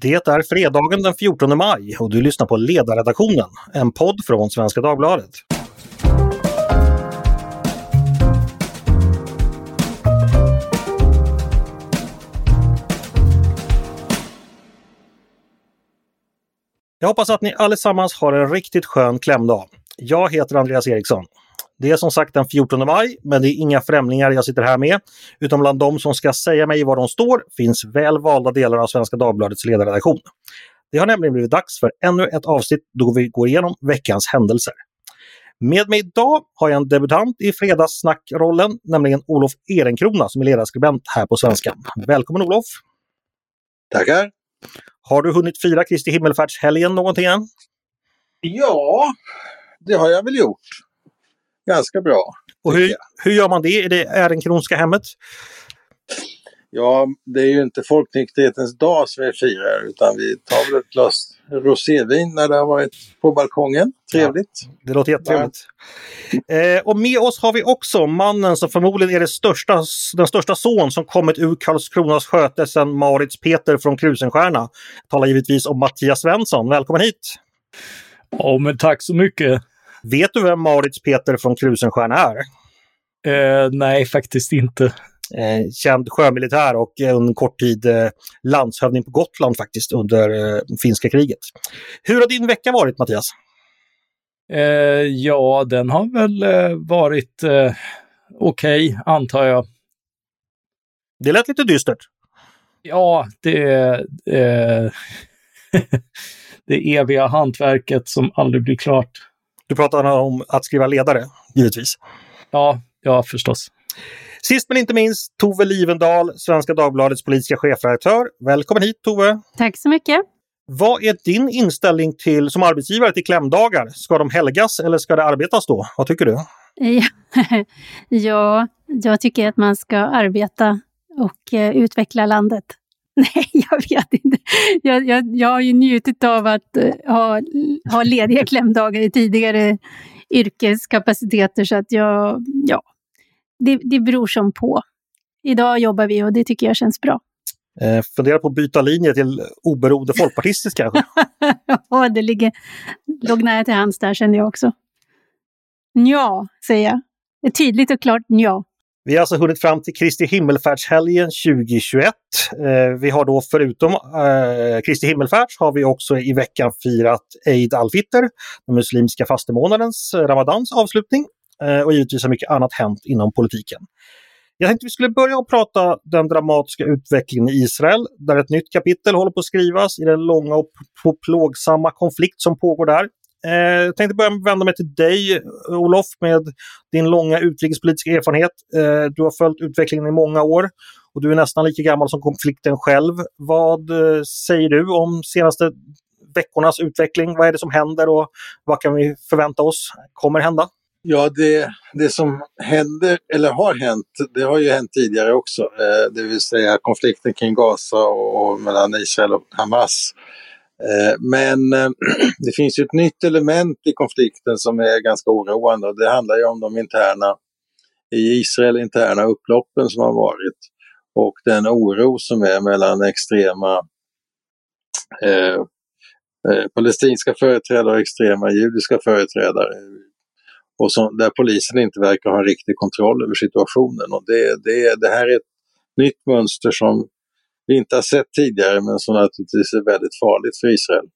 Det är fredagen den 14 maj och du lyssnar på Ledarredaktionen, en podd från Svenska Dagbladet. Jag hoppas att ni allesammans har en riktigt skön klämdag. Jag heter Andreas Eriksson. Det är som sagt den 14 maj, men det är inga främlingar jag sitter här med. Utan bland de som ska säga mig var de står finns väl valda delar av Svenska Dagbladets ledarredaktion. Det har nämligen blivit dags för ännu ett avsnitt då vi går igenom veckans händelser. Med mig idag har jag en debutant i Fredagssnackrollen, nämligen Olof Ehrenkrona som är ledarskribent här på Svenskan. Välkommen Olof! Tackar! Har du hunnit fira Kristi himmelfärdshelgen någonting än? Ja, det har jag väl gjort ganska bra. Och hur, hur gör man det i det Ehrenkronska hemmet? Ja, det är ju inte folknykterhetens dag som vi firar utan vi tar väl ett glas rosévin när det har varit på balkongen. Trevligt! Ja, det låter jättetrevligt. Eh, och med oss har vi också mannen som förmodligen är det största, den största son som kommit ur Karlskronas sköte sedan Marits Peter från Krusenstjerna. Jag talar givetvis om Mattias Svensson. Välkommen hit! Ja, men tack så mycket! Vet du vem Maurits Peter från Krusenstjerna är? Eh, nej, faktiskt inte. Eh, känd sjömilitär och en kort tid eh, landshövding på Gotland faktiskt under eh, finska kriget. Hur har din vecka varit Mattias? Eh, ja, den har väl eh, varit eh, okej, okay, antar jag. Det lät lite dystert. Ja, det... Det eviga hantverket som aldrig blir klart. Du pratar om att skriva ledare, givetvis. Ja, ja förstås. Sist men inte minst Tove Livendal, Svenska Dagbladets politiska chefredaktör. Välkommen hit Tove! Tack så mycket! Vad är din inställning till, som arbetsgivare till klämdagar? Ska de helgas eller ska det arbetas då? Vad tycker du? ja, jag tycker att man ska arbeta och uh, utveckla landet. Nej, jag vet inte. Jag, jag, jag har ju njutit av att uh, ha, ha lediga klämdagar i tidigare yrkeskapaciteter så att jag, ja, det, det beror som på. Idag jobbar vi och det tycker jag känns bra. Eh, fundera på att byta linje till oberoende folkpartistisk kanske? ja, det ligger, låg nära till hands där kände jag också. Ja, säger jag. Ett tydligt och klart ja. Vi har alltså hunnit fram till Kristi himmelfärdshelgen 2021. Eh, vi har då förutom eh, Kristi himmelfärds har vi också i veckan firat Eid al-Fitr, den muslimska fastemånadens, eh, Ramadans avslutning. Eh, och givetvis har mycket annat hänt inom politiken. Jag tänkte vi skulle börja och prata den dramatiska utvecklingen i Israel, där ett nytt kapitel håller på att skrivas i den långa och plågsamma konflikt som pågår där. Eh, jag tänkte börja med att vända mig till dig, Olof, med din långa utrikespolitiska erfarenhet. Eh, du har följt utvecklingen i många år och du är nästan lika gammal som konflikten själv. Vad eh, säger du om senaste veckornas utveckling? Vad är det som händer och vad kan vi förvänta oss kommer hända? Ja, det, det som händer, eller har hänt, det har ju hänt tidigare också. Eh, det vill säga konflikten kring Gaza och, och mellan Israel och Hamas Eh, men eh, det finns ju ett nytt element i konflikten som är ganska oroande och det handlar ju om de interna, i Israel interna upploppen som har varit och den oro som är mellan extrema eh, eh, palestinska företrädare och extrema judiska företrädare. Och som, där polisen inte verkar ha riktig kontroll över situationen. Och det, det, det här är ett nytt mönster som vi inte har sett tidigare men som naturligtvis är väldigt farligt för Israel.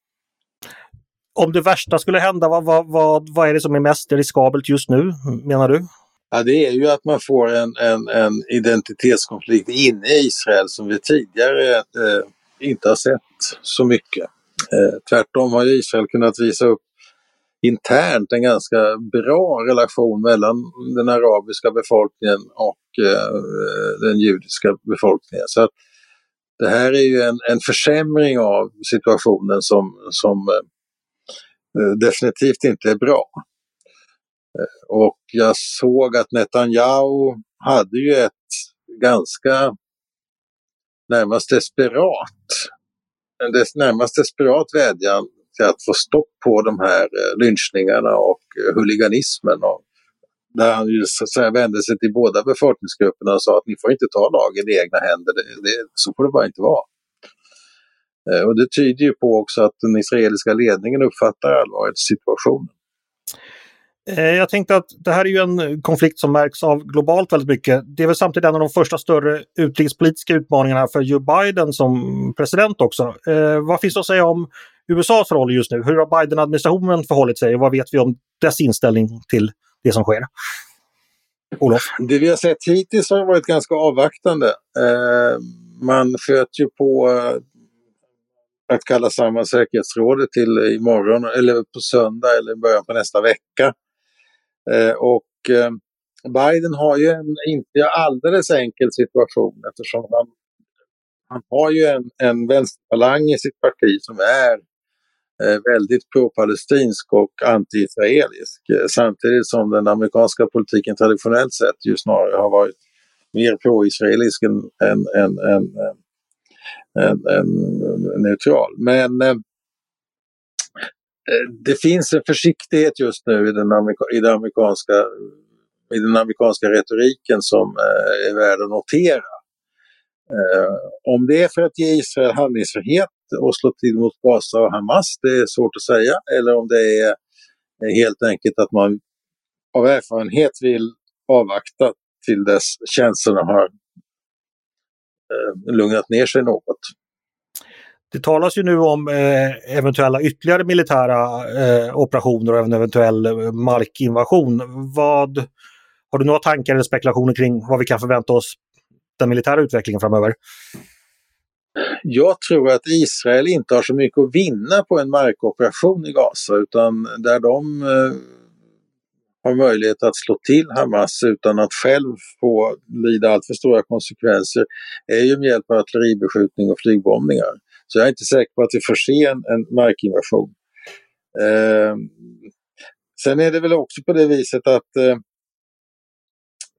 Om det värsta skulle hända, vad, vad, vad, vad är det som är mest riskabelt just nu, menar du? Ja, det är ju att man får en, en, en identitetskonflikt inne i Israel som vi tidigare eh, inte har sett så mycket. Eh, tvärtom har Israel kunnat visa upp internt en ganska bra relation mellan den arabiska befolkningen och eh, den judiska befolkningen. Så att det här är ju en, en försämring av situationen som, som eh, eh, definitivt inte är bra. Eh, och jag såg att Netanyahu hade ju ett ganska närmast desperat, en des, närmast desperat vädjan till att få stopp på de här lynchningarna och huliganismen. Och där han ju så att säga vände sig till båda befolkningsgrupperna och sa att ni får inte ta lagen i egna händer, det, det, så får det bara inte vara. Eh, och det tyder ju på också att den israeliska ledningen uppfattar allvaret i situationen. Eh, jag tänkte att det här är ju en konflikt som märks av globalt väldigt mycket. Det är väl samtidigt en av de första större utrikespolitiska utmaningarna för Joe Biden som president också. Eh, vad finns det att säga om USAs roll just nu? Hur har Biden-administrationen förhållit sig och vad vet vi om dess inställning till det som sker? Olof? Det vi har sett hittills har varit ganska avvaktande. Eh, man sköt ju på eh, att kalla samman säkerhetsrådet till imorgon eller på söndag eller början på nästa vecka. Eh, och eh, Biden har ju en inte alldeles enkel situation eftersom han, han har ju en, en vänsterfalang i sitt parti som är eh, Eh, väldigt pro-palestinsk och anti-israelisk. Eh, samtidigt som den amerikanska politiken traditionellt sett ju snarare har varit mer pro-israelisk än, än, än, än, än, än neutral. Men eh, eh, det finns en försiktighet just nu i den, amerika i den, amerikanska, i den amerikanska retoriken som eh, är värd att notera. Eh, om det är för att ge Israel handlingsfrihet och slå till mot Gaza och Hamas, det är svårt att säga. Eller om det är helt enkelt att man av erfarenhet vill avvakta till dess känslorna har eh, lugnat ner sig något. Det talas ju nu om eh, eventuella ytterligare militära eh, operationer och en eventuell eh, markinvasion. Vad, har du några tankar eller spekulationer kring vad vi kan förvänta oss den militära utvecklingen framöver? Jag tror att Israel inte har så mycket att vinna på en markoperation i Gaza utan där de eh, har möjlighet att slå till Hamas utan att själv få lida alltför stora konsekvenser är ju med hjälp av artilleribeskjutning och flygbombningar. Så jag är inte säker på att vi får se en, en markinvasion. Eh, sen är det väl också på det viset att eh,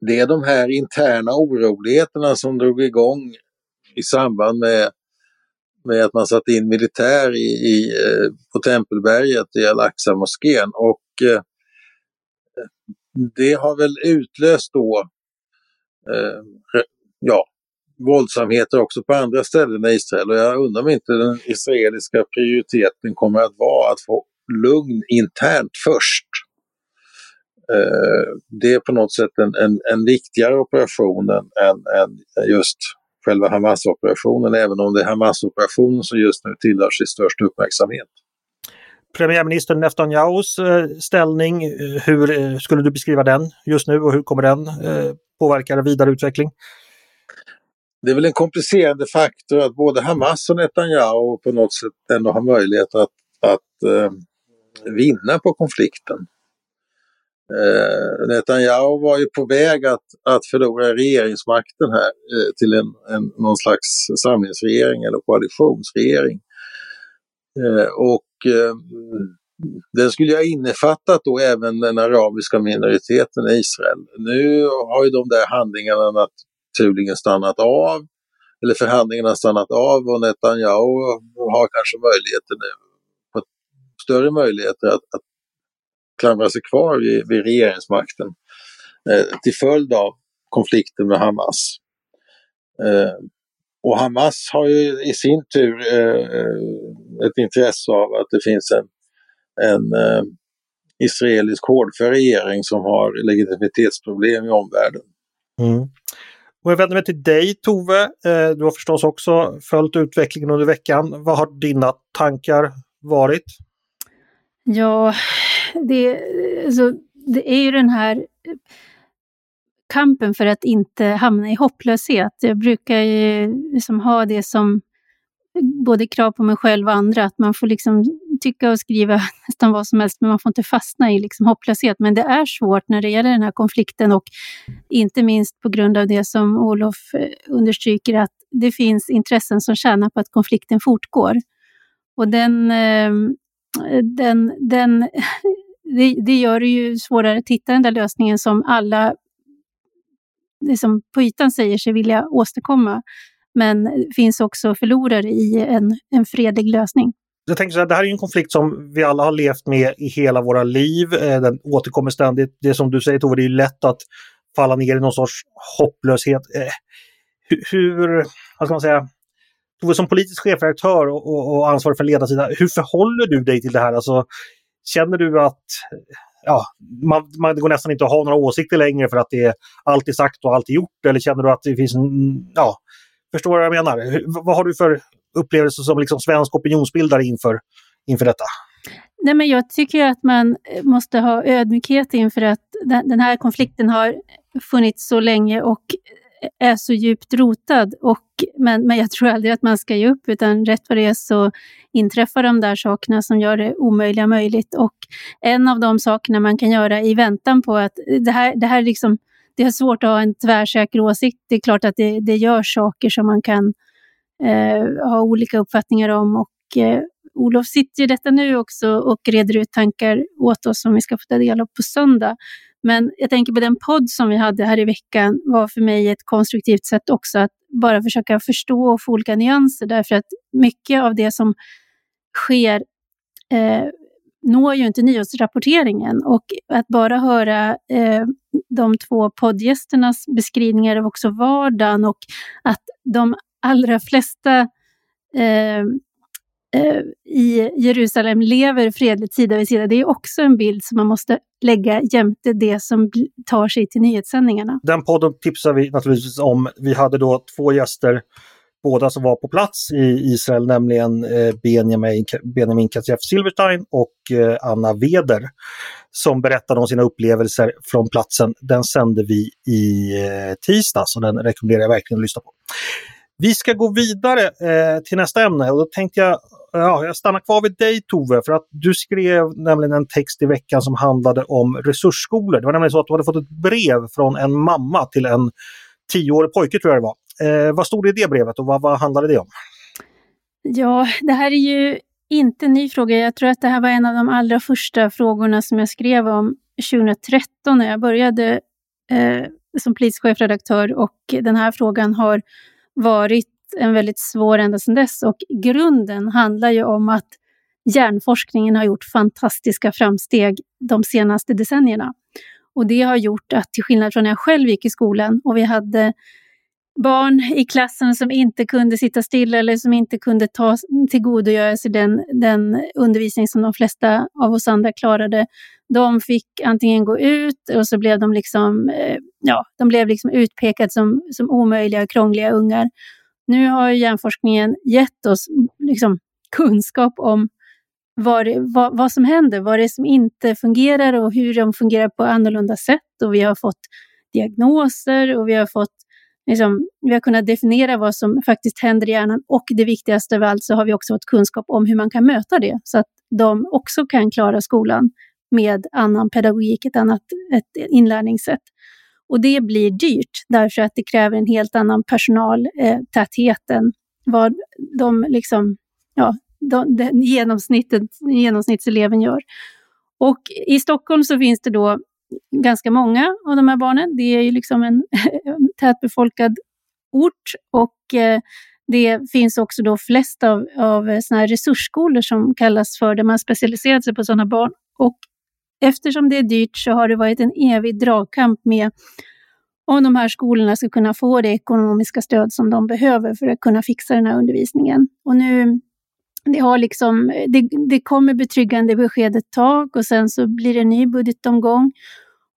det är de här interna oroligheterna som drog igång i samband med, med att man satte in militär i, i, eh, på Tempelberget i Al-Aqsa-moskén. Och eh, det har väl utlöst då eh, ja, våldsamheter också på andra ställen i Israel och jag undrar om inte den israeliska prioriteten kommer att vara att få lugn internt först. Eh, det är på något sätt en, en, en viktigare operation än, än, än just själva Hamas-operationen, även om det är Hamas-operationen som just nu tilldrar sig störst uppmärksamhet. Premiärminister Netanyahus eh, ställning, eh, hur skulle du beskriva den just nu och hur kommer den påverka vidare utveckling? det är väl en komplicerande faktor att både Hamas och Netanyahu på något sätt ändå har möjlighet att, att vinna på konflikten. Eh, Netanyahu var ju på väg att, att förlora regeringsmakten här eh, till en, en, någon slags samlingsregering eller koalitionsregering. Eh, och eh, den skulle ha innefattat då även den arabiska minoriteten i Israel. Nu har ju de där handlingarna naturligen stannat av, eller förhandlingarna stannat av och Netanyahu har kanske möjligheter nu, större möjligheter att, att klamra sig kvar vid, vid regeringsmakten eh, till följd av konflikten med Hamas. Eh, och Hamas har ju i sin tur eh, ett intresse av att det finns en, en eh, israelisk hårdför regering som har legitimitetsproblem i omvärlden. Mm. Och jag vänder mig till dig Tove. Eh, du har förstås också följt utvecklingen under veckan. Vad har dina tankar varit? Ja, det, alltså, det är ju den här kampen för att inte hamna i hopplöshet. Jag brukar ju liksom ha det som både krav på mig själv och andra, att man får liksom tycka och skriva nästan vad som helst, men man får inte fastna i liksom hopplöshet. Men det är svårt när det gäller den här konflikten och inte minst på grund av det som Olof eh, understryker, att det finns intressen som tjänar på att konflikten fortgår. Och den, eh, den, den, det, det gör det ju svårare att hitta den där lösningen som alla liksom på ytan säger sig vilja åstadkomma. Men det finns också förlorare i en, en fredlig lösning. Jag tänker så här, det här är en konflikt som vi alla har levt med i hela våra liv. Eh, den återkommer ständigt. Det som du säger Tove, det är lätt att falla ner i någon sorts hopplöshet. Eh, hur, vad ska man säga, som politisk chefredaktör och, och, och ansvarig för ledarsida, hur förhåller du dig till det här? Alltså, känner du att ja, man, man, det går nästan inte att ha några åsikter längre för att det är allt är sagt och allt är gjort? Eller känner du att det finns en, ja, förstår du vad jag menar? Hur, vad har du för upplevelse som liksom svensk opinionsbildare inför, inför detta? Nej, men jag tycker att man eh, måste ha ödmjukhet inför att den här konflikten har funnits så länge och är så djupt rotad. Och, men, men jag tror aldrig att man ska ge upp, utan rätt vad det är så inträffar de där sakerna som gör det omöjliga möjligt. Och en av de sakerna man kan göra i väntan på att det här, det här liksom, det är svårt att ha en tvärsäker åsikt. Det är klart att det, det gör saker som man kan eh, ha olika uppfattningar om. Och, eh, Olof sitter ju detta nu också och reder ut tankar åt oss som vi ska få ta del av på söndag. Men jag tänker på den podd som vi hade här i veckan var för mig ett konstruktivt sätt också att bara försöka förstå och få olika nyanser därför att mycket av det som sker eh, når ju inte nyhetsrapporteringen och att bara höra eh, de två poddgästernas beskrivningar av också vardagen och att de allra flesta eh, Eh, Eh, i Jerusalem lever fredligt sida vid sida. Det är också en bild som man måste lägga jämte det som tar sig till nyhetssändningarna. Den podden tipsar vi naturligtvis om. Vi hade då två gäster, båda som var på plats i Israel, nämligen eh, Benjamin, Benjamin Katzef Silverstein och eh, Anna Weder som berättade om sina upplevelser från platsen. Den sände vi i tisdags och den rekommenderar jag verkligen att lyssna på. Vi ska gå vidare eh, till nästa ämne och då tänkte jag, ja, jag stannar kvar vid dig Tove, för att du skrev nämligen en text i veckan som handlade om resursskolor. Det var nämligen så att du hade fått ett brev från en mamma till en tioårig pojke tror jag det var. Eh, vad stod det i det brevet och vad, vad handlade det om? Ja, det här är ju inte en ny fråga. Jag tror att det här var en av de allra första frågorna som jag skrev om 2013 när jag började eh, som politisk chefredaktör och den här frågan har varit en väldigt svår ända sedan dess och grunden handlar ju om att hjärnforskningen har gjort fantastiska framsteg de senaste decennierna. Och det har gjort att till skillnad från när jag själv gick i skolan och vi hade barn i klassen som inte kunde sitta stilla eller som inte kunde ta, tillgodogöra sig den, den undervisning som de flesta av oss andra klarade. De fick antingen gå ut och så blev de liksom, eh, ja, de blev liksom utpekade som, som omöjliga och krångliga ungar. Nu har hjärnforskningen gett oss liksom, kunskap om vad, det, vad, vad, som händer, vad det är som inte fungerar och hur de fungerar på annorlunda sätt. Och vi har fått diagnoser och vi har fått liksom, vi har kunnat definiera vad som faktiskt händer i hjärnan och det viktigaste av allt så har vi också fått kunskap om hur man kan möta det så att de också kan klara skolan med annan pedagogik, ett annat ett inlärningssätt. Och det blir dyrt därför att det kräver en helt annan personaltäthet Eh, vad de liksom, ja, de, de, genomsnittet, genomsnittseleven gör. Och i Stockholm så finns det då ganska många av de här barnen. Det är ju liksom en tätbefolkad ort och eh, det finns också då flest av, av eh, såna här resursskolor som kallas för, där man specialiserat sig på sådana barn. Och eftersom det är dyrt så har det varit en evig dragkamp med om de här skolorna ska kunna få det ekonomiska stöd som de behöver för att kunna fixa den här undervisningen. Och nu, det, har liksom, eh, det, det kommer betryggande besked ett tag och sen så blir det en ny budgetomgång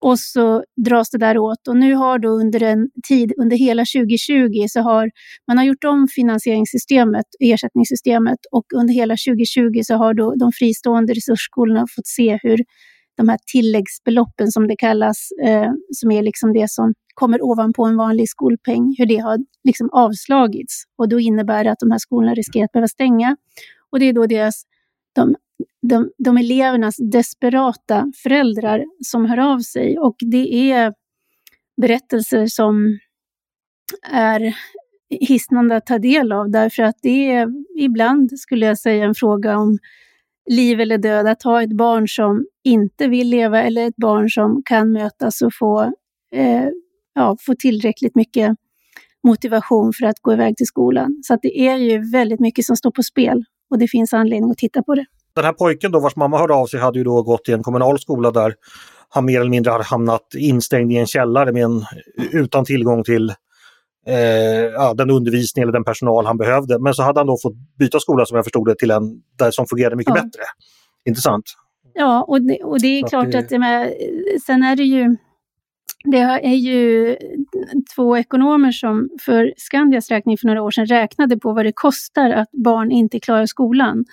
och så dras det där åt. Och nu har då under en tid, under hela 2020, så har man har gjort om finansieringssystemet, ersättningssystemet och under hela 2020 så har då de fristående resursskolorna fått se hur de här tilläggsbeloppen som det kallas, eh, som är liksom det som kommer ovanpå en vanlig skolpeng, hur det har liksom avslagits. Och då innebär det att de här skolorna riskerar att behöva stänga. Och det är då deras, de, de, de elevernas desperata föräldrar som hör av sig. Och det är berättelser som är hisnande att ta del av, därför att det är ibland, skulle jag säga, en fråga om liv eller död, att ha ett barn som inte vill leva eller ett barn som kan mötas och få, eh, ja, få tillräckligt mycket motivation för att gå iväg till skolan. Så att det är ju väldigt mycket som står på spel och det finns anledning att titta på det. Den här pojken då vars mamma hörde av sig hade ju då gått i en kommunal skola där han mer eller mindre hade hamnat instängd i en källare med en, utan tillgång till eh, ja, den undervisning eller den personal han behövde. Men så hade han då fått byta skola som jag förstod det till en där som fungerade mycket Ja. bättre. Intressant. Ja, och det, och det är Så att klart det- att, det med, sen är det ju, det är ju två ekonomer som för Skandias räkning för några år sedan räknade på vad det kostar att barn inte klarar skolan.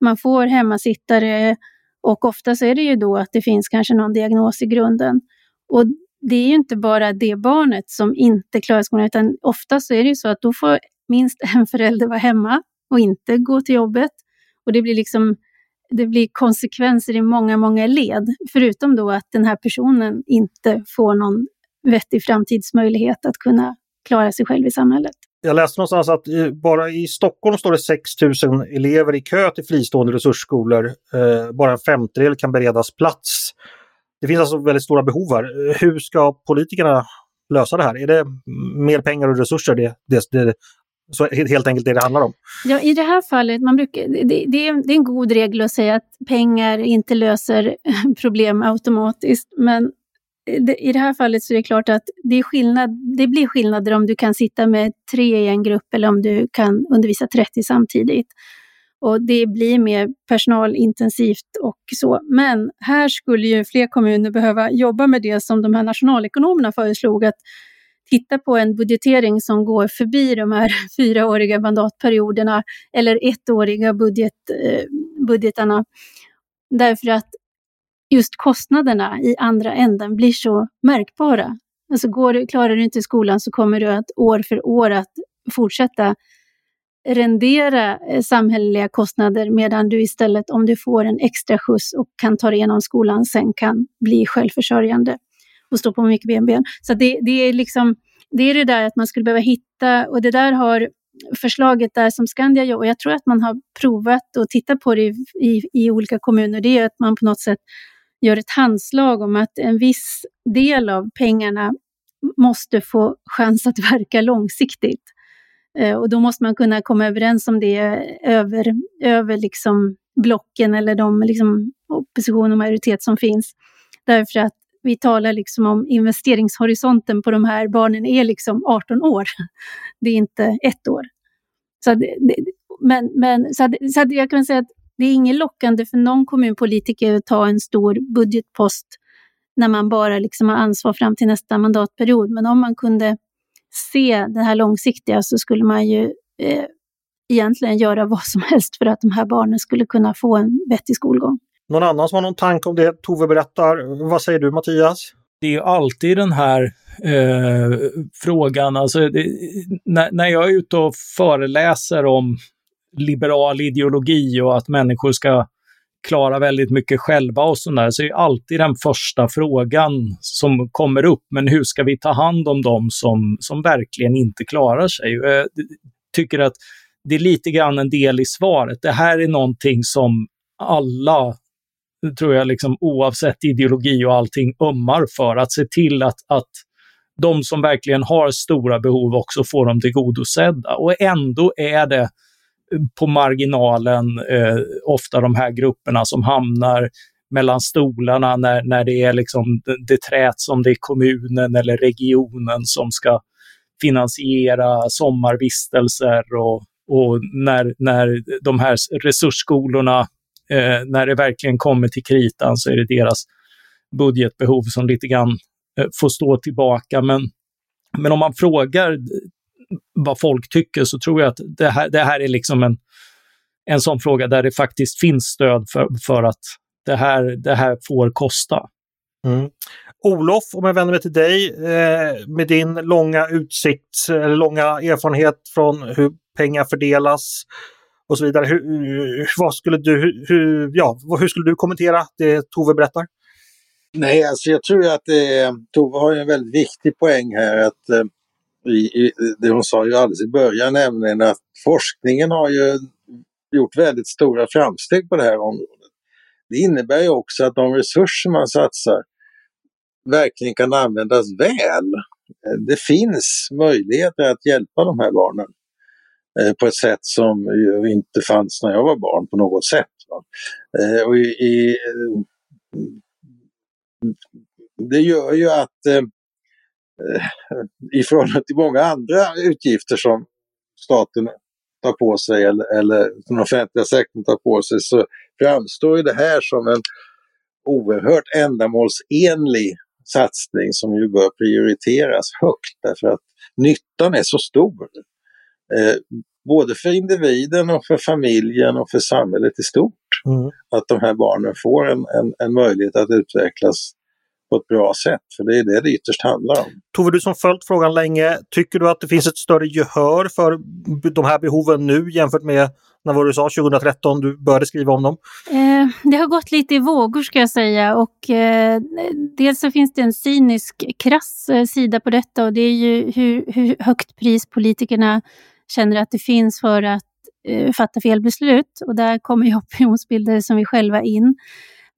Man får hemmasittare och ofta så är det ju då att det finns kanske någon diagnos i grunden. Och det är ju inte bara det barnet som inte klarar skolan, utan ofta så är det ju så att då får minst en förälder vara hemma och inte gå till jobbet. Och det blir liksom det blir konsekvenser i många, många led. Förutom då att den här personen inte får någon vettig framtidsmöjlighet att kunna klara sig själv i samhället. Jag läste någonstans att bara i Stockholm står det 6 000 elever i kö till fristående resursskolor. Eh, bara en femtedel kan beredas plats. Det finns alltså väldigt stora behov här. Eh, hur ska politikerna lösa det här? Är det mer pengar och resurser? Det, det, det, så helt enkelt det det handlar om. Ja, I det här fallet, man brukar, det, det, är, det är en god regel att säga att pengar inte löser problem automatiskt. Men i det här fallet så är det klart att det, är skillnad, det blir skillnader om du kan sitta med tre i en grupp eller om du kan undervisa 30 samtidigt. Och det blir mer personalintensivt och så. Men här skulle ju fler kommuner behöva jobba med det som de här nationalekonomerna föreslog, att titta på en budgetering som går förbi de här fyraåriga mandatperioderna eller ettåriga budget, eh, budgetarna. Därför att just kostnaderna i andra änden blir så märkbara. Alltså går, du- klarar du inte skolan så kommer du att år för år att fortsätta rendera eh, samhälleliga kostnader medan du istället om du får en extra skjuts och kan ta dig igenom skolan sen kan bli självförsörjande och stå på mycket ben. Så det, det är liksom det är det där att man skulle behöva hitta och det där har förslaget där som Skandia gör och jag tror att man har provat och tittat på det i, i, i olika kommuner. Det är att man på något sätt gör ett handslag om att en viss del av pengarna måste få chans att verka långsiktigt. Eh, och då måste man kunna komma överens om det över, över liksom blocken eller de liksom opposition och majoritet som finns. Därför att vi talar liksom om investeringshorisonten på de här barnen är liksom 18 år. Det är inte ett år. Så, att det- men, men, så, att, så att jag kan säga att det är inget lockande för någon kommunpolitiker att ta en stor budgetpost när man bara liksom har ansvar fram till nästa mandatperiod. Men om man kunde se det här långsiktiga så skulle man ju eh, egentligen göra vad som helst för att de här barnen skulle kunna få en vettig skolgång. Någon annan som har någon tanke om det Tove berättar? Vad säger du Mattias? det är ju alltid den här eh, frågan, alltså det, när, när jag är ute och föreläser om liberal ideologi och att människor ska klara väldigt mycket själva och sådär, så är alltid den första frågan som kommer upp, men hur ska vi ta hand om dem som, som verkligen inte klarar sig? Eh, jag tycker att det är lite grann en del i svaret. Det här är någonting som alla tror jag, liksom, oavsett ideologi och allting, ömmar för. Att se till att, att de som verkligen har stora behov också får dem tillgodosedda. Och ändå är det på marginalen eh, ofta de här grupperna som hamnar mellan stolarna när, när det är liksom det, träts om det är kommunen eller regionen som ska finansiera sommarvistelser och, och när, när de här resursskolorna eh, när det verkligen kommer till kritan så är det deras budgetbehov som lite grann eh, får stå tillbaka. Men, men om man frågar vad folk tycker så tror jag att det här, det här är liksom en, en sån fråga där det faktiskt finns stöd för, för att det här, det här får kosta. Mm. Olof, om jag vänder mig till dig eh, med din långa utsikt, eller långa erfarenhet från hur pengar fördelas och så vidare. Hur, vad skulle du, hur- ja, hur skulle du kommentera det Tove berättar? Nej, alltså jag tror att det är, Tove har en väldigt viktig poäng här. att eh, i, i, Det hon sa ju alldeles i början, nämligen att forskningen har ju gjort väldigt stora framsteg på det här området. Det innebär ju också att de resurser man satsar verkligen kan användas väl. Det finns möjligheter att hjälpa de här barnen eh, på ett sätt som ju inte fanns när jag var barn på något sätt. Eh, och i, i, eh, det gör ju att eh, i förhållande till många andra utgifter som staten tar på sig eller, eller den offentliga sektorn tar på sig så framstår ju det här som en oerhört ändamålsenlig satsning som ju bör prioriteras högt därför att nyttan är så stor. Eh, både för individen och för familjen och för samhället i stort. Mm. Att de här barnen får en, en, en möjlighet att utvecklas på ett bra sätt, för det är det det ytterst handlar om. Tove, du som följt frågan länge, tycker du att det finns ett större gehör för de här behoven nu jämfört med när var du sa 2013 du började skriva om dem? Eh, det har gått lite i vågor ska jag säga och eh, dels så finns det en cynisk, krass eh, sida på detta och det är ju hur, hur högt pris politikerna känner att det finns för att eh, fatta fel beslut och där kommer ju opinionsbildare som vi själva in.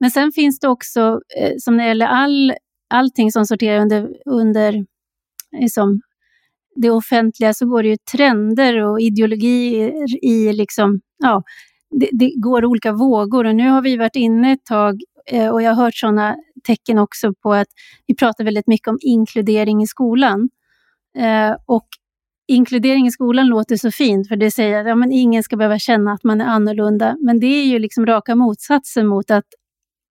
Men sen finns det också, eh, som när det gäller all, allting som sorterar under, under liksom, det offentliga, så går det ju trender och ideologier i liksom, ja, det, det, går olika vågor och nu har vi varit inne ett tag eh, och jag har hört sådana tecken också på att vi pratar väldigt mycket om inkludering i skolan. Eh, och inkludering i skolan låter så fint, för det säger att ja, men ingen ska behöva känna att man är annorlunda. Men det är ju liksom raka motsatsen mot att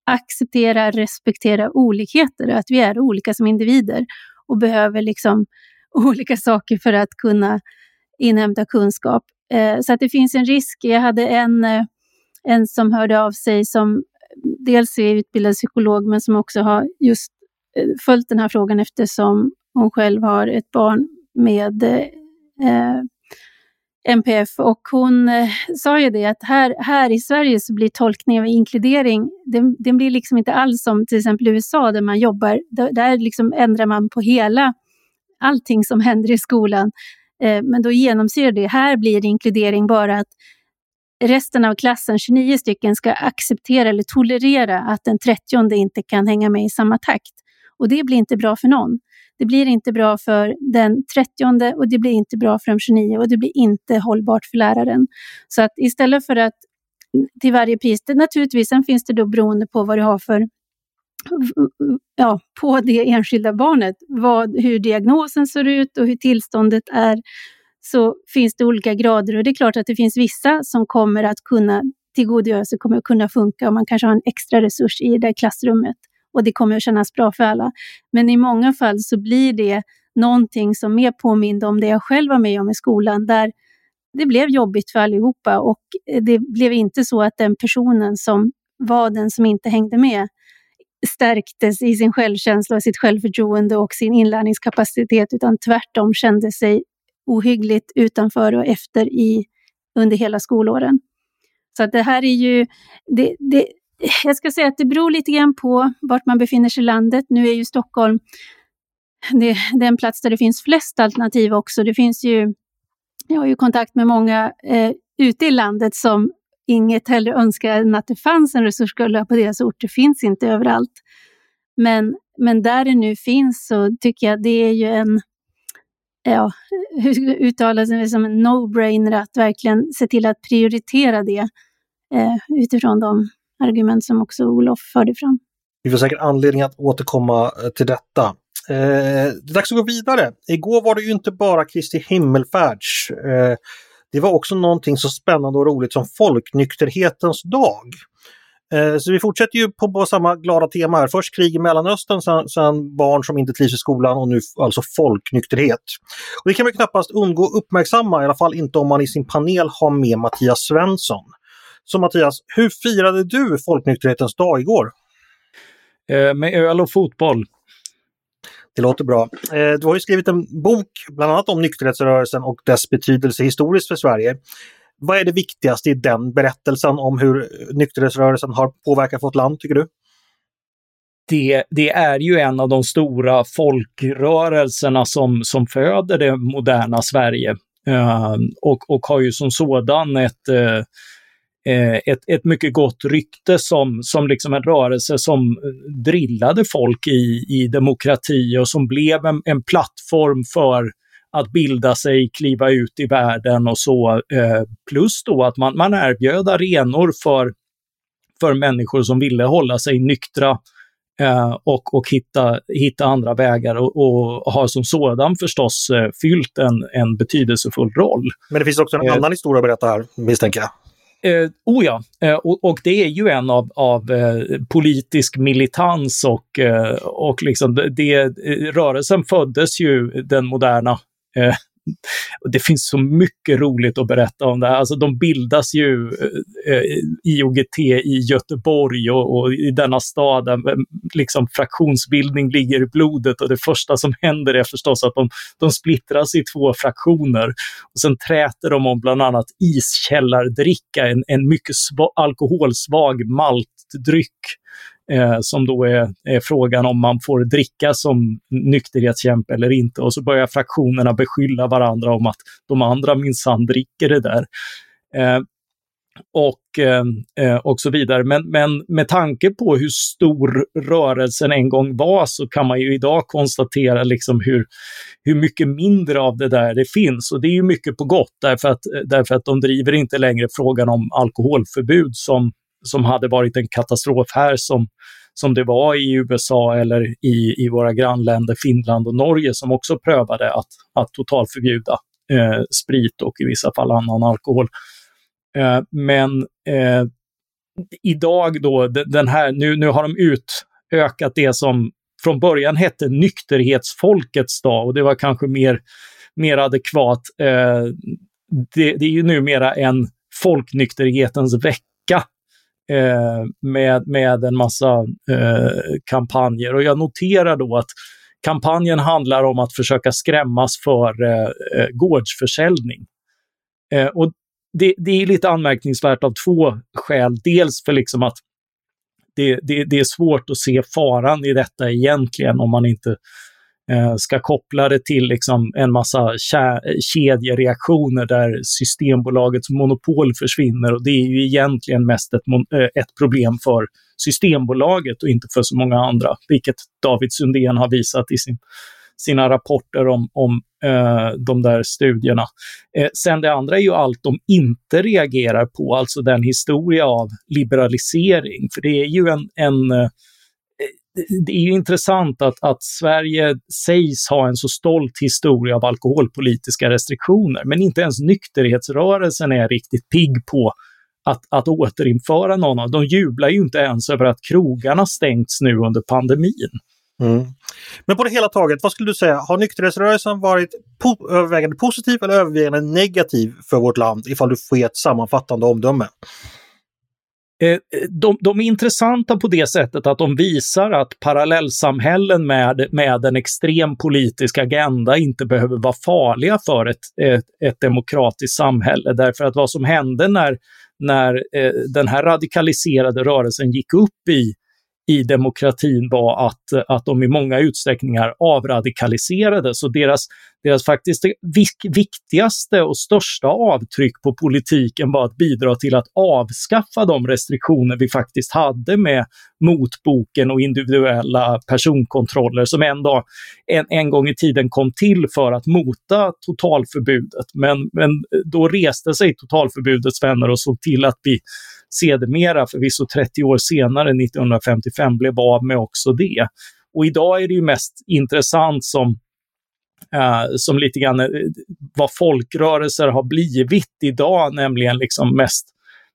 acceptera, respektera olikheter, att vi är olika som individer och behöver liksom olika saker för att kunna inhämta kunskap. Eh, så att det finns en risk. Jag hade en, eh, en som hörde av sig som dels är utbildad psykolog men som också har just eh, följt den här frågan eftersom hon själv har ett barn med eh, MPF och hon eh, sa ju det att här, här i Sverige så blir tolkningen av inkludering, den, den blir liksom inte alls som till exempel USA där man jobbar, där, där liksom ändrar man på hela allting som händer i skolan. Eh, men då genomsyrar det, här blir inkludering bara att resten av klassen, 29 stycken, ska acceptera eller tolerera att den 30 inte kan hänga med i samma takt. Och det blir inte bra för någon. Det blir inte bra för den 30 och det blir inte bra för de 29 och det blir inte hållbart för läraren. Så att istället för att till varje pris, det, naturligtvis, sen finns det då beroende på vad du har för ja, på det enskilda barnet, vad, hur diagnosen ser ut och hur tillståndet är, så finns det olika grader och det är klart att det finns vissa som kommer att kunna tillgodogöra sig, kommer att kunna funka och man kanske har en extra resurs i det där klassrummet och det kommer att kännas bra för alla. Men i många fall så blir det någonting som mer påminner om det jag själv var med om i skolan, där det blev jobbigt för allihopa och det blev inte så att den personen som var den som inte hängde med stärktes i sin självkänsla, sitt självförtroende och sin inlärningskapacitet, utan tvärtom kände sig ohyggligt utanför och efter i, under hela skolåren. Så att det här är ju, det, det, jag ska säga att det beror lite grann på vart man befinner sig i landet. Nu är ju Stockholm det, den plats där det finns flest alternativ också. Det finns ju, jag har ju kontakt med många eh, ute i landet som inget hellre önskar än att det fanns en resursskola på deras ort. Det finns inte överallt. Men, men där det nu finns så tycker jag det är ju en, ja, hur uttalas det som en no-brainer att verkligen se till att prioritera det eh, utifrån de argument som också Olof förde fram. Vi får säkert anledning att återkomma eh, till detta. Eh, det är dags att gå vidare. Igår var det ju inte bara Kristi himmelfärds. Eh, det var också någonting så spännande och roligt som folknykterhetens dag. Eh, så vi fortsätter ju på, på, samma glada tema här. Först krig i Mellanöstern, sen, sen, barn som inte trivs i skolan och nu alltså folknykterhet. Och det kan man knappast undgå att uppmärksamma, i alla fall inte om man i sin panel har med Mattias Svensson. Så Mattias, hur firade du folknykterhetens dag igår? Eh, med öl och fotboll. Det låter bra. Eh, du har ju skrivit en bok bland annat om nykterhetsrörelsen och dess betydelse historiskt för Sverige. Vad är det viktigaste i den berättelsen om hur nykterhetsrörelsen har påverkat vårt land, tycker du? Det, det, är ju en av de stora folkrörelserna som, som föder det moderna Sverige. Uh, och, och har ju som sådan ett, Eh, ett, ett mycket gott rykte som, som liksom en rörelse som drillade folk i, i demokrati och som blev en, en plattform för att bilda sig, kliva ut i världen och så. Eh, plus då att man, man erbjöd arenor för, för människor som ville hålla sig nyktra eh, och, och hitta, hitta andra vägar och, och har som sådan förstås eh, fyllt en, en betydelsefull roll. Men det finns också en Eh. annan historia att berätta här, misstänker jag. Eh, oh ja, eh, och, och det är ju en av, av eh, politisk militans och, eh, och liksom det, det, eh, rörelsen föddes ju den moderna eh, det finns så mycket roligt att berätta om det här. Alltså de bildas ju eh, eh IOGT i Göteborg och, och i denna stad där eh, liksom fraktionsbildning ligger i blodet och det första som händer är förstås att de, de splittras i två fraktioner. Och sen träter de om bland annat iskällardricka, en, en mycket alkoholsvag maltdryck eh, som då är, är frågan om man får dricka som nykterhetskämpe eller inte. Och så börjar fraktionerna beskylla varandra om att de andra minsann dricker det där. Eh, och, eh, eh, och så vidare. Men, men med tanke på hur stor rörelsen en gång var så kan man ju idag konstatera liksom hur, hur mycket mindre av det där det finns. Och det är ju mycket på gott därför att, därför att de driver inte längre frågan om alkoholförbud som, som hade varit en katastrof här som, som det var i USA eller i, i våra grannländer Finland och Norge som också prövade att, att totalförbjuda eh, sprit och i vissa fall annan alkohol. Eh, men eh, idag då, den här, nu, nu har de utökat det som från början hette nykterhetsfolkets dag och det var kanske mer, mer adekvat. Eh, det, det är ju numera en folknykterhetens vecka eh, med, med en massa eh, kampanjer. Och jag noterar då att kampanjen handlar om att försöka skrämmas för eh, eh, gårdsförsäljning. Eh, och det, det är lite anmärkningsvärt av två skäl. Dels för liksom att det, det, det är svårt att se faran i detta egentligen om man inte eh, Eh, ska koppla det till liksom en massa eh, kedjereaktioner där Systembolagets monopol försvinner. Och det är ju egentligen mest ett, eh, ett problem för Systembolaget och inte för så många andra, vilket David Sundén har visat i sin, sina rapporter om, om eh, de där studierna. Eh, sen det andra är ju allt de inte reagerar på, alltså den historia av liberalisering. För det är ju en, en eh, det är ju intressant att, att Sverige sägs ha en så stolt historia av alkoholpolitiska restriktioner, men inte ens nykterhetsrörelsen är riktigt pigg på att, att återinföra någon av De jublar ju inte ens över att krogarna stängts nu under pandemin. Mm. Men på det hela taget, vad skulle du säga, har nykterhetsrörelsen varit po- övervägande positiv eller övervägande negativ för vårt land ifall du får ge ett sammanfattande omdöme? Eh, eh, de, de är intressanta på det sättet att de visar att parallellsamhällen med, med en extrem politisk agenda inte behöver vara farliga för ett, ett, ett demokratiskt samhälle. Därför att vad som hände när, när eh, den här radikaliserade rörelsen gick upp i, i demokratin var att, att de i många utsträckningar avradikaliserades och deras, deras faktiskt viktigaste och största avtryck på politiken var att bidra till att avskaffa de restriktioner vi faktiskt hade med motboken och individuella personkontroller som en, dag, en, en gång i tiden kom till för att mota totalförbudet. Men, men då reste sig totalförbudets vänner och såg till att vi sedermera, förvisso 30 år senare, 1955, blev av med också det. Och idag är det ju mest intressant som, uh, som lite grann uh, vad folkrörelser har blivit idag, nämligen liksom mest,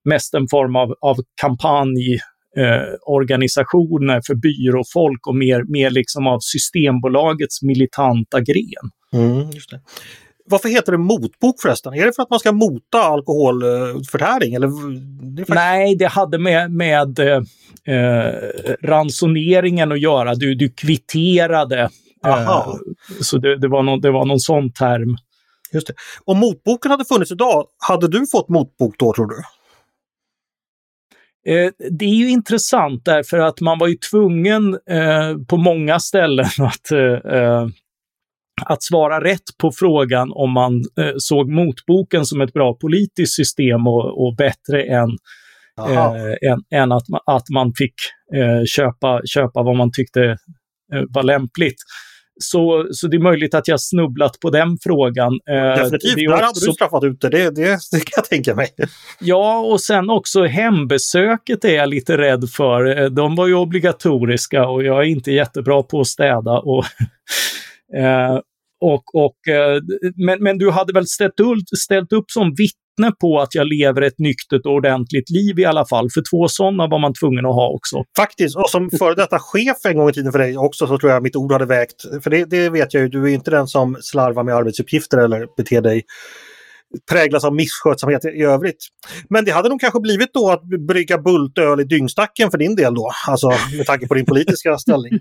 mest en form av, av kampanj Eh, organisationer för byråfolk och mer, mer liksom av Systembolagets militanta gren. Mm, just det. Varför heter det motbok förresten? Är det för att man ska mota alkoholförtäring? Eller? Det faktiskt... Nej, det hade med, med eh, ransoneringen att göra. Du, du kvitterade. Eh, så det, det, var någon, det var någon sån term. Just det. Om motboken hade funnits idag, hade du fått motbok då tror du? Eh, det är ju intressant därför att man var ju tvungen eh, på många ställen att, eh, att svara rätt på frågan om man eh, såg motboken som ett bra politiskt system och, och bättre än, än, än, att, man, att man fick köpa, köpa vad man tyckte var lämpligt. Så, så det är möjligt att jag snubblat på den frågan. Eh, Definitivt, där också... hade du straffat ut det, det, det, det kan jag tänka mig. Ja, och sen också hembesöket är jag lite rädd för. Eh, de var ju obligatoriska och jag är inte jättebra på att städa. Och, eh, och, och, eh, men, men du hade väl ställt, ställt upp som vittne vittne på att jag lever ett nyktert och ordentligt liv i alla fall. För två sådana var man tvungen att ha också. Faktiskt, och som före detta chef en gång i tiden för dig också så tror jag mitt ord hade vägt. För det, det vet jag ju, du är inte den som slarvar med arbetsuppgifter eller beter dig präglas av misskötsamhet i övrigt. Men det hade nog kanske blivit då att brygga bultöl i dyngstacken för din del då, alltså med tanke på din politiska ställning.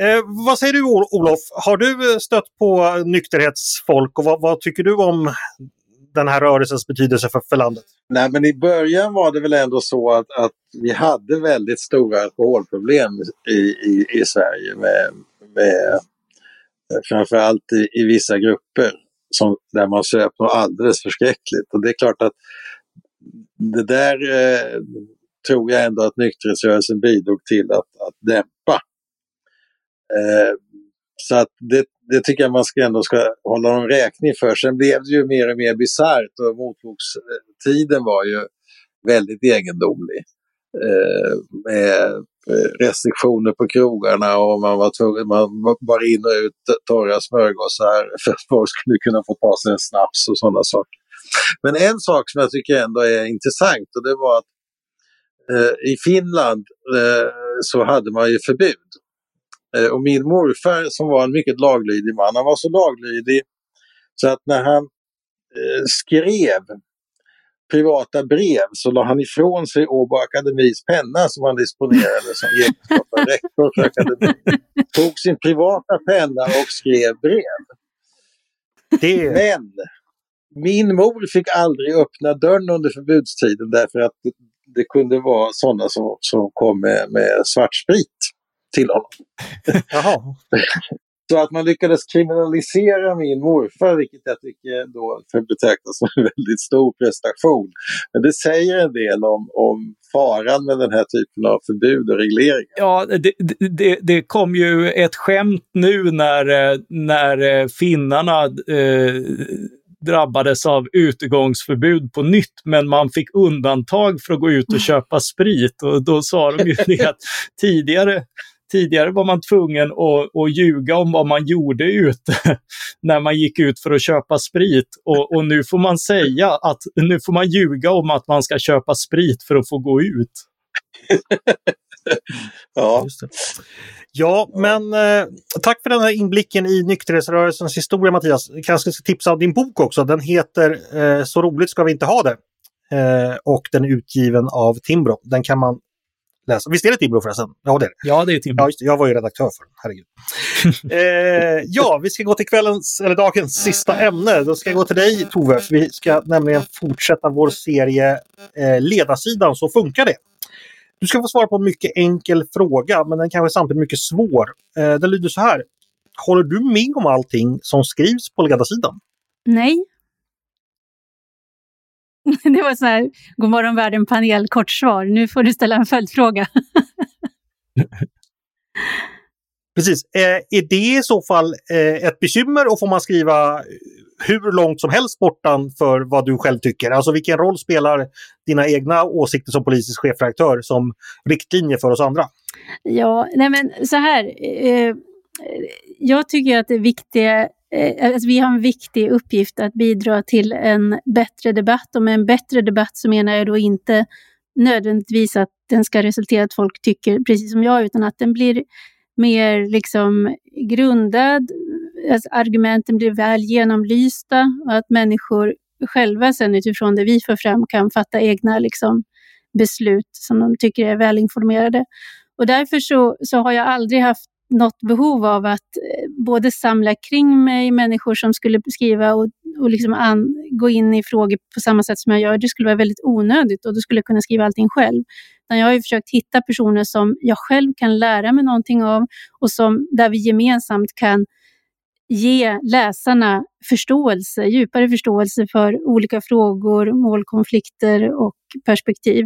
Eh, vad säger du Olof, har du stött på nykterhetsfolk och vad, vad tycker du om den här rörelsens betydelse för, för landet? Nej, men i början var det väl ändå så att, att vi hade väldigt stora alkoholproblem i, i, i Sverige med, med framförallt i, i vissa grupper som, där man söp något alldeles förskräckligt. Och det är klart att det där eh, tror jag ändå att nykterhetsrörelsen bidrog till att, att dämpa. Eh, så att det, det tycker jag man ska ändå ska hålla dem räkning för. Sen blev det ju mer och mer bisarrt och motbokstiden var ju väldigt egendomlig. Eh, med restriktioner på krogarna och man var tvungen, man bar in och ut torra smörgåsar för att folk skulle kunna få ta sig en snaps och sådana saker. Men en sak som jag tycker ändå är intressant och det var att eh, i Finland eh, så hade man ju förbud Eh, och min morfar som var en mycket laglydig man, han var så laglydig så att när han eh, skrev privata brev så la han ifrån sig Åbo Akademis penna som han disponerade som egenskap av rektor för akademin. Tog sin privata penna och skrev brev. Det... Men min mor fick aldrig öppna dörren under förbudstiden därför att det, det kunde vara sådana som, som kom med, med svartsprit till honom. Jaha. Så att man lyckades kriminalisera min morfar, vilket jag tycker då betraktas som en väldigt stor prestation. Men det säger en del om, om faran med den här typen av förbud och regleringar. Ja, det, det, det kom ju ett skämt nu när, när finnarna eh, drabbades av utegångsförbud på nytt, men man fick undantag för att gå ut och köpa sprit. Och då sa de ju det att tidigare Tidigare var man tvungen att, att ljuga om vad man gjorde ute när man gick ut för att köpa sprit. Och, och, nu får man säga att nu får man ljuga om att man ska köpa sprit för att få gå ut. ja. Ja, men eh, tack för den här inblicken i nykterhetsrörelsens historia Mattias. Jag kanske ska tipsa om din bok också. Den heter eh, Så roligt ska vi inte ha det. Eh, och den är utgiven av Timbro. Den kan man läsa. Visst är det Timbro förresten? Ja, det är det. Ja, det är Timbro. Ja, just det. Jag var ju redaktör för den, herregud. eh, ja, vi ska gå till kvällens, eller dagens sista ämne. Då ska jag gå till dig Tove. Vi ska nämligen fortsätta vår serie eh, Ledarsidan, så funkar det. Du ska få svara på en mycket enkel fråga, men den kanske är samtidigt mycket svår. Eh, den lyder så här. Håller du med om allting som skrivs på ledarsidan? Nej. Det var så här, God morgon världen panel, kort svar. Nu får du ställa en följdfråga. Precis. Eh, är det i så fall eh, ett bekymmer och får man skriva hur långt som helst bortan för vad du själv tycker? Alltså vilken roll spelar dina egna åsikter som politisk chefredaktör som riktlinje för oss andra? Ja, nej men så här. Eh, jag tycker att det viktiga Eh, Eh, alltså vi har en viktig uppgift att bidra till en bättre debatt och med en bättre debatt så menar jag då inte nödvändigtvis att den ska resultera i att folk tycker precis som jag, utan att den blir mer liksom grundad, att argumenten blir väl genomlysta och att människor själva sen utifrån det vi för fram kan fatta egna liksom, beslut som de tycker är välinformerade. Och därför så, så har jag aldrig haft något behov av att eh, både samla kring mig människor som skulle skriva och, och liksom an, gå in i frågor på samma sätt som jag gör. Det skulle vara väldigt onödigt och då skulle jag kunna skriva allting själv. Utan jag har försökt hitta personer som jag själv kan lära mig någonting av och som, där vi gemensamt kan ge läsarna förståelse, djupare förståelse för olika frågor, målkonflikter och perspektiv.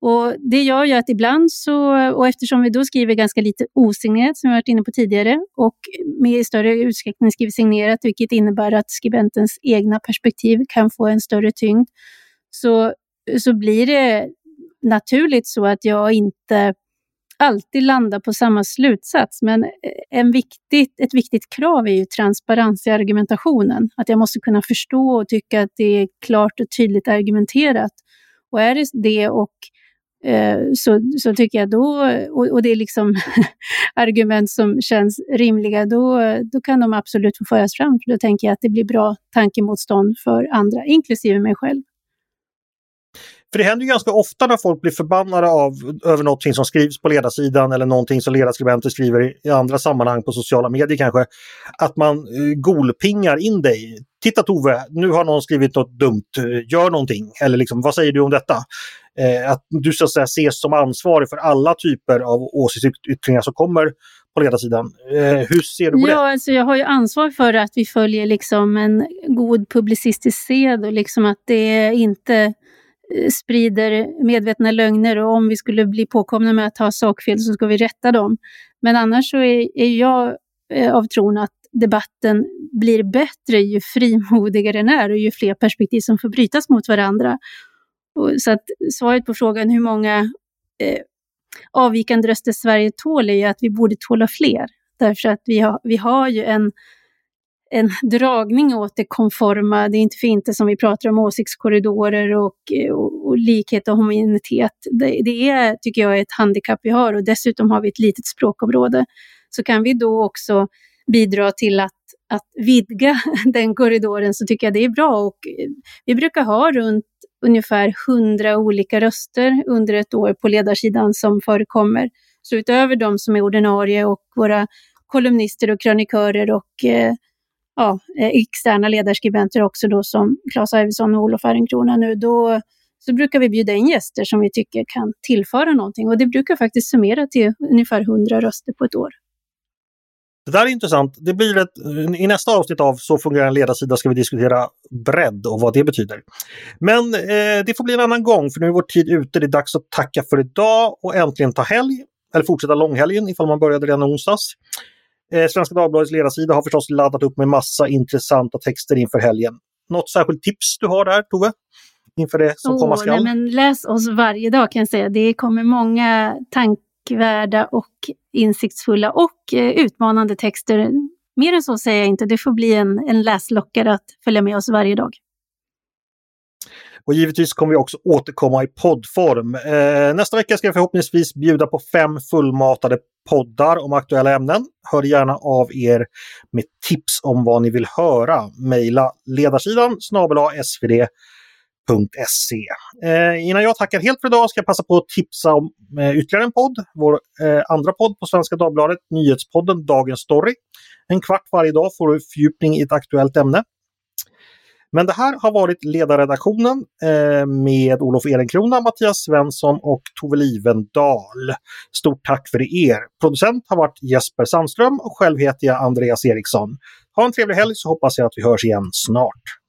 Och det gör ju att ibland så, och eftersom vi då skriver ganska lite osignerat som vi varit inne på tidigare och med i större utsträckning skriver signerat, vilket innebär att skribentens egna perspektiv kan få en större tyngd, så, så blir det naturligt så att jag inte alltid landar på samma slutsats. Men eh, en viktigt, ett viktigt krav är ju transparens i argumentationen. Att jag måste kunna förstå och tycka att det är klart och tydligt argumenterat. Och är det det och Eh, så, så tycker jag då, och, och det är liksom argument som känns rimliga, då, då kan de absolut få föras fram. För då tänker jag att det blir bra tankemotstånd för andra, inklusive mig själv. För det händer ju ganska ofta när folk blir förbannade av, över någonting som skrivs på ledarsidan eller någonting som ledarskribenter skriver i, i andra sammanhang på sociala medier kanske. Att man uh, golpingar in dig. Titta Tove, nu har någon skrivit något dumt, eh, gör någonting. Eller liksom, vad säger du om detta? Eh, att du så att säga ses som ansvarig för alla typer av åsiktsyttringar som kommer på ledarsidan. Eh, hur ser du på ja, det? Alltså jag har ju ansvar för att vi följer liksom en god publicistisk sed och liksom att det inte sprider medvetna lögner och om vi skulle bli påkomna med att ha sakfel så ska vi rätta dem. Men annars så är, är jag eh, av tron att debatten blir bättre ju frimodigare den är och ju fler perspektiv som får brytas mot varandra. Så att svaret på frågan hur många eh, avvikande röster Sverige tål är ju att vi borde tåla fler. Därför att vi har, vi har ju en en dragning åt det konforma. Det är inte för inte som vi pratar om åsiktskorridorer och, eh, och, och likhet och homogenitet. Det, det, är, tycker jag, ett handikapp vi har och dessutom har vi ett litet språkområde. Så kan vi då också bidra till att, att vidga den korridoren så tycker jag det är bra. Och eh, vi brukar ha runt ungefär hundra olika röster under ett år på ledarsidan som förekommer. Så utöver de som är ordinarie och våra kolumnister och krönikörer och eh, ja, eh, externa ledarskribenter också då som Claes Arvidsson och Olof Ehrenkrona nu, då så brukar vi bjuda in gäster som vi tycker kan tillföra någonting och det brukar faktiskt summera till ungefär 100 röster på ett år. Det där är intressant. Det blir ett, I nästa avsnitt av Så fungerar en ledarsida ska vi diskutera bredd och vad det betyder. Men eh, det får bli en annan gång för nu är vår tid ute. Det är dags att tacka för idag och äntligen ta helg. Eller fortsätta långhelgen ifall man började redan onsdags. Eh, Svenska Dagbladets ledarsida har förstås laddat upp med massa intressanta texter inför helgen. Något särskilt tips du har där, Tove? Inför det som oh, komma skall? Nej, men läs oss varje dag kan jag säga. Det kommer många tänkvärda och insiktsfulla och eh, utmanande texter. Mer än så säger jag inte. Det får bli en, en läslockare att följa med oss varje dag. Och givetvis kommer vi också återkomma i poddform. Eh, nästa vecka ska jag förhoppningsvis bjuda på fem fullmatade poddar om aktuella ämnen. Hör gärna av er med tips om vad ni vill höra. Mejla ledarsidan snabel svd.se. Eh, innan jag tackar helt för idag ska jag passa på att tipsa om eh, ytterligare en podd. Vår eh, andra podd på Svenska Dagbladet, nyhetspodden Dagens Story. En kvart varje dag får du fördjupning i ett aktuellt ämne. Men det här har varit ledarredaktionen eh, med Olof Ehrenkrona, Mattias Svensson och Tove Livendal. Stort tack för er! Producent har varit Jesper Sandström och själv heter jag Andreas Eriksson. Ha en trevlig helg så hoppas jag att vi hörs igen snart.